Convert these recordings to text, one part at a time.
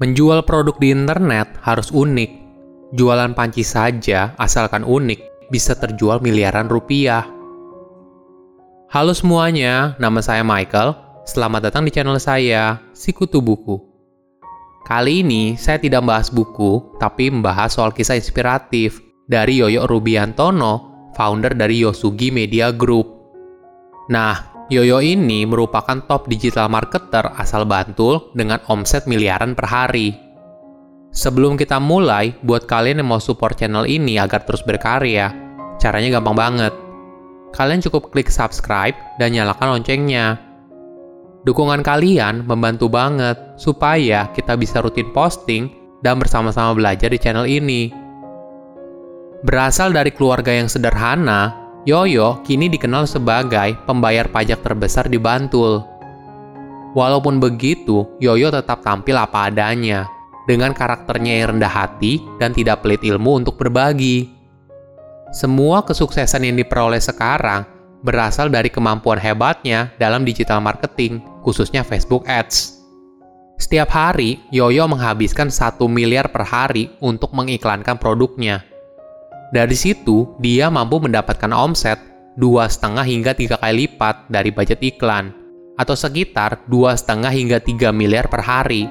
Menjual produk di internet harus unik. Jualan panci saja, asalkan unik, bisa terjual miliaran rupiah. Halo semuanya, nama saya Michael. Selamat datang di channel saya, Sikutu Buku. Kali ini saya tidak membahas buku, tapi membahas soal kisah inspiratif dari Yoyo Rubiantono, founder dari Yosugi Media Group. Nah, Yoyo ini merupakan top digital marketer asal Bantul dengan omset miliaran per hari. Sebelum kita mulai, buat kalian yang mau support channel ini agar terus berkarya, caranya gampang banget. Kalian cukup klik subscribe dan nyalakan loncengnya. Dukungan kalian membantu banget supaya kita bisa rutin posting dan bersama-sama belajar di channel ini. Berasal dari keluarga yang sederhana, Yoyo kini dikenal sebagai pembayar pajak terbesar di Bantul. Walaupun begitu, Yoyo tetap tampil apa adanya, dengan karakternya yang rendah hati dan tidak pelit ilmu untuk berbagi. Semua kesuksesan yang diperoleh sekarang berasal dari kemampuan hebatnya dalam digital marketing, khususnya Facebook Ads. Setiap hari, Yoyo menghabiskan satu miliar per hari untuk mengiklankan produknya. Dari situ, dia mampu mendapatkan omset dua setengah hingga tiga kali lipat dari budget iklan, atau sekitar dua setengah hingga 3 miliar per hari.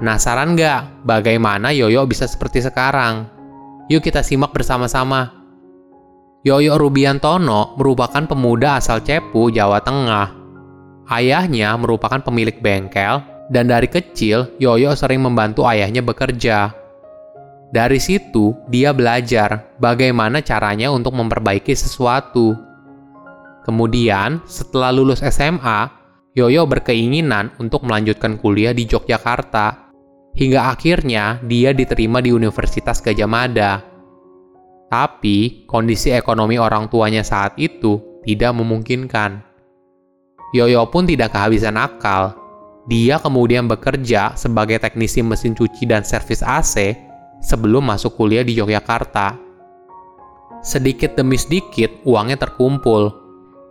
Penasaran nggak bagaimana Yoyo bisa seperti sekarang? Yuk kita simak bersama-sama. Yoyo Rubiantono merupakan pemuda asal Cepu, Jawa Tengah. Ayahnya merupakan pemilik bengkel, dan dari kecil Yoyo sering membantu ayahnya bekerja. Dari situ, dia belajar bagaimana caranya untuk memperbaiki sesuatu. Kemudian, setelah lulus SMA, Yoyo berkeinginan untuk melanjutkan kuliah di Yogyakarta. Hingga akhirnya dia diterima di Universitas Gajah Mada. Tapi, kondisi ekonomi orang tuanya saat itu tidak memungkinkan. Yoyo pun tidak kehabisan akal. Dia kemudian bekerja sebagai teknisi mesin cuci dan servis AC sebelum masuk kuliah di Yogyakarta. Sedikit demi sedikit uangnya terkumpul,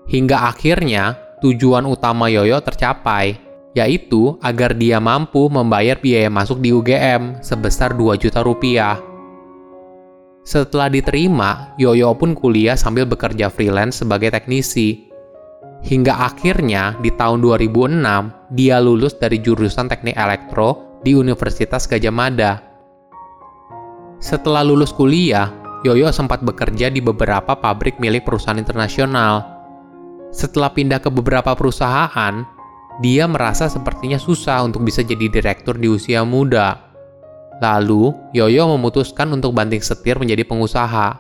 hingga akhirnya tujuan utama Yoyo tercapai, yaitu agar dia mampu membayar biaya masuk di UGM sebesar 2 juta rupiah. Setelah diterima, Yoyo pun kuliah sambil bekerja freelance sebagai teknisi. Hingga akhirnya di tahun 2006, dia lulus dari jurusan teknik elektro di Universitas Gajah Mada setelah lulus kuliah, Yoyo sempat bekerja di beberapa pabrik milik perusahaan internasional. Setelah pindah ke beberapa perusahaan, dia merasa sepertinya susah untuk bisa jadi direktur di usia muda. Lalu, Yoyo memutuskan untuk banting setir menjadi pengusaha.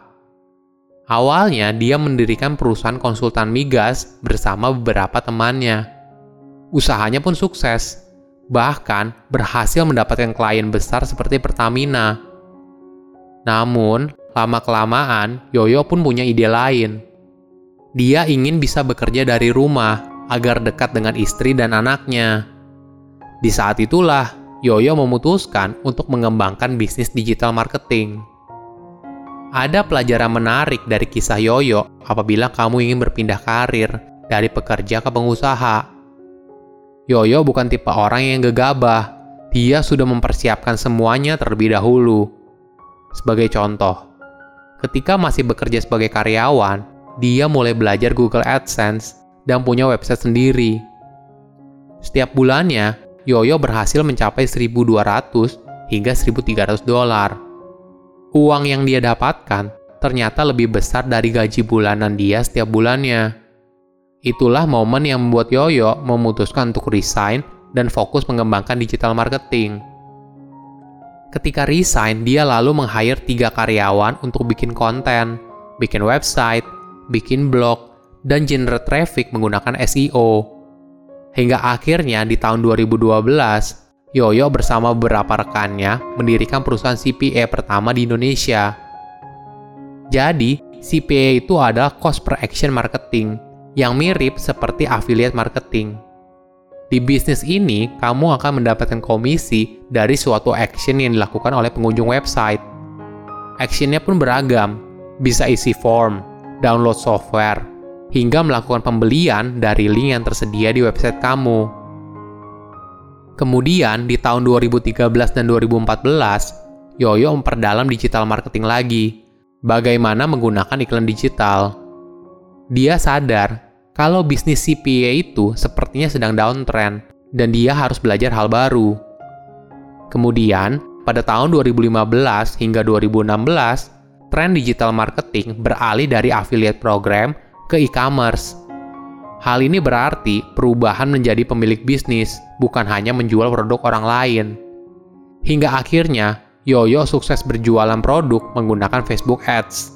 Awalnya, dia mendirikan perusahaan konsultan migas bersama beberapa temannya. Usahanya pun sukses, bahkan berhasil mendapatkan klien besar seperti Pertamina. Namun, lama-kelamaan, Yoyo pun punya ide lain. Dia ingin bisa bekerja dari rumah agar dekat dengan istri dan anaknya. Di saat itulah, Yoyo memutuskan untuk mengembangkan bisnis digital marketing. Ada pelajaran menarik dari kisah Yoyo apabila kamu ingin berpindah karir dari pekerja ke pengusaha. Yoyo bukan tipe orang yang gegabah. Dia sudah mempersiapkan semuanya terlebih dahulu. Sebagai contoh, ketika masih bekerja sebagai karyawan, dia mulai belajar Google AdSense dan punya website sendiri. Setiap bulannya, Yoyo berhasil mencapai 1.200 hingga 1.300 dolar. Uang yang dia dapatkan ternyata lebih besar dari gaji bulanan dia setiap bulannya. Itulah momen yang membuat Yoyo memutuskan untuk resign dan fokus mengembangkan digital marketing. Ketika resign, dia lalu meng-hire tiga karyawan untuk bikin konten, bikin website, bikin blog, dan generate traffic menggunakan SEO. Hingga akhirnya di tahun 2012, Yoyo bersama beberapa rekannya mendirikan perusahaan CPA pertama di Indonesia. Jadi, CPA itu adalah cost per action marketing, yang mirip seperti affiliate marketing. Di bisnis ini, kamu akan mendapatkan komisi dari suatu action yang dilakukan oleh pengunjung website. Actionnya pun beragam, bisa isi form, download software, hingga melakukan pembelian dari link yang tersedia di website kamu. Kemudian di tahun 2013 dan 2014, Yoyo memperdalam digital marketing lagi. Bagaimana menggunakan iklan digital. Dia sadar kalau bisnis CPA itu sepertinya sedang downtrend dan dia harus belajar hal baru. Kemudian, pada tahun 2015 hingga 2016, tren digital marketing beralih dari affiliate program ke e-commerce. Hal ini berarti perubahan menjadi pemilik bisnis, bukan hanya menjual produk orang lain. Hingga akhirnya, Yoyo sukses berjualan produk menggunakan Facebook Ads.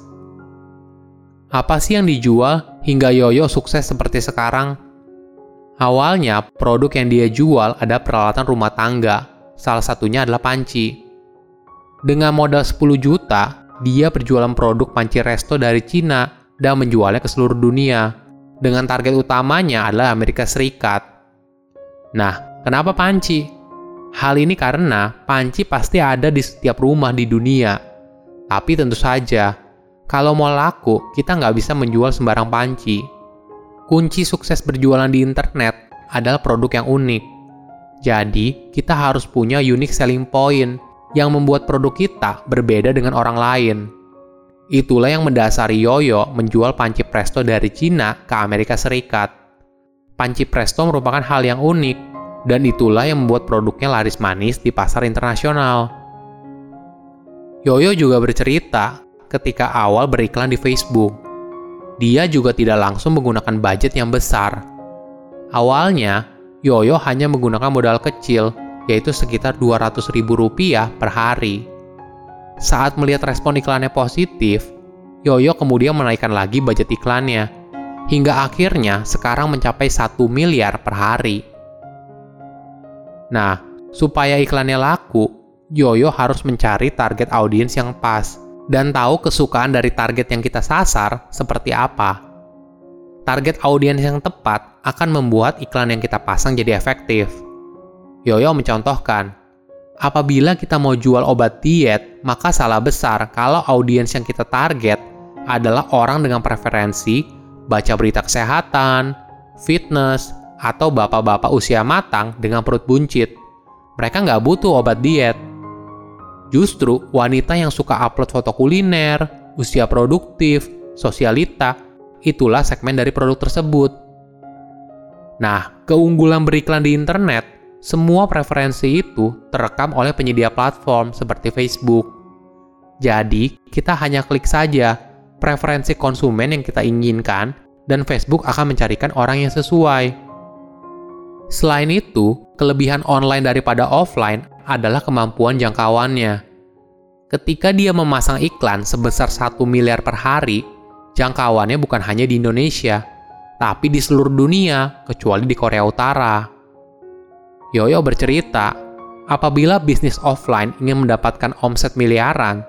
Apa sih yang dijual hingga Yoyo sukses seperti sekarang? Awalnya, produk yang dia jual ada peralatan rumah tangga, salah satunya adalah panci. Dengan modal 10 juta, dia berjualan produk panci resto dari Cina dan menjualnya ke seluruh dunia dengan target utamanya adalah Amerika Serikat. Nah, kenapa panci? Hal ini karena panci pasti ada di setiap rumah di dunia. Tapi tentu saja, kalau mau laku, kita nggak bisa menjual sembarang panci. Kunci sukses berjualan di internet adalah produk yang unik. Jadi, kita harus punya unique selling point yang membuat produk kita berbeda dengan orang lain. Itulah yang mendasari Yoyo menjual panci presto dari Cina ke Amerika Serikat. Panci presto merupakan hal yang unik, dan itulah yang membuat produknya laris manis di pasar internasional. Yoyo juga bercerita ketika awal beriklan di Facebook. Dia juga tidak langsung menggunakan budget yang besar. Awalnya, Yoyo hanya menggunakan modal kecil, yaitu sekitar Rp200.000 per hari. Saat melihat respon iklannya positif, Yoyo kemudian menaikkan lagi budget iklannya, hingga akhirnya sekarang mencapai 1 miliar per hari. Nah, supaya iklannya laku, Yoyo harus mencari target audiens yang pas dan tahu kesukaan dari target yang kita sasar seperti apa. Target audiens yang tepat akan membuat iklan yang kita pasang jadi efektif. Yoyo mencontohkan, Apabila kita mau jual obat diet, maka salah besar kalau audiens yang kita target adalah orang dengan preferensi baca berita kesehatan, fitness, atau bapak-bapak usia matang dengan perut buncit. Mereka nggak butuh obat diet. Justru wanita yang suka upload foto kuliner, usia produktif, sosialita, itulah segmen dari produk tersebut. Nah, keunggulan beriklan di internet semua preferensi itu terekam oleh penyedia platform seperti Facebook. Jadi, kita hanya klik saja preferensi konsumen yang kita inginkan, dan Facebook akan mencarikan orang yang sesuai. Selain itu, kelebihan online daripada offline adalah kemampuan jangkauannya. Ketika dia memasang iklan sebesar 1 miliar per hari, jangkauannya bukan hanya di Indonesia, tapi di seluruh dunia, kecuali di Korea Utara. Yoyo bercerita, apabila bisnis offline ingin mendapatkan omset miliaran,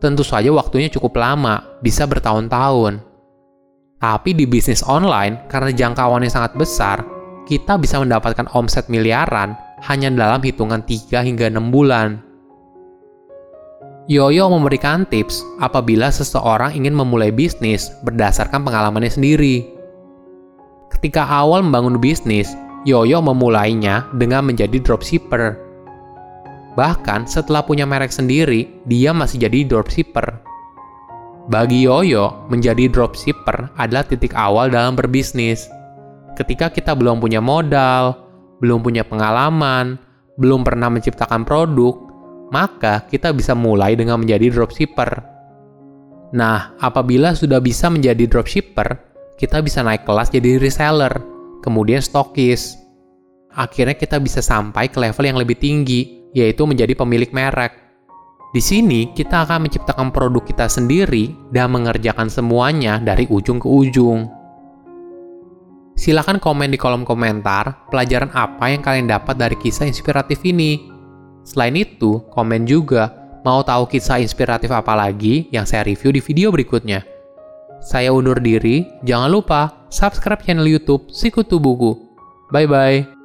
tentu saja waktunya cukup lama, bisa bertahun-tahun. Tapi di bisnis online, karena jangkauannya sangat besar, kita bisa mendapatkan omset miliaran hanya dalam hitungan 3 hingga 6 bulan. Yoyo memberikan tips apabila seseorang ingin memulai bisnis berdasarkan pengalamannya sendiri. Ketika awal membangun bisnis, Yoyo memulainya dengan menjadi dropshipper. Bahkan setelah punya merek sendiri, dia masih jadi dropshipper. Bagi Yoyo, menjadi dropshipper adalah titik awal dalam berbisnis. Ketika kita belum punya modal, belum punya pengalaman, belum pernah menciptakan produk, maka kita bisa mulai dengan menjadi dropshipper. Nah, apabila sudah bisa menjadi dropshipper, kita bisa naik kelas jadi reseller kemudian stokis. Akhirnya kita bisa sampai ke level yang lebih tinggi, yaitu menjadi pemilik merek. Di sini, kita akan menciptakan produk kita sendiri dan mengerjakan semuanya dari ujung ke ujung. Silahkan komen di kolom komentar pelajaran apa yang kalian dapat dari kisah inspiratif ini. Selain itu, komen juga mau tahu kisah inspiratif apa lagi yang saya review di video berikutnya. Saya undur diri, jangan lupa subscribe channel YouTube Sikutu Buku. Bye bye.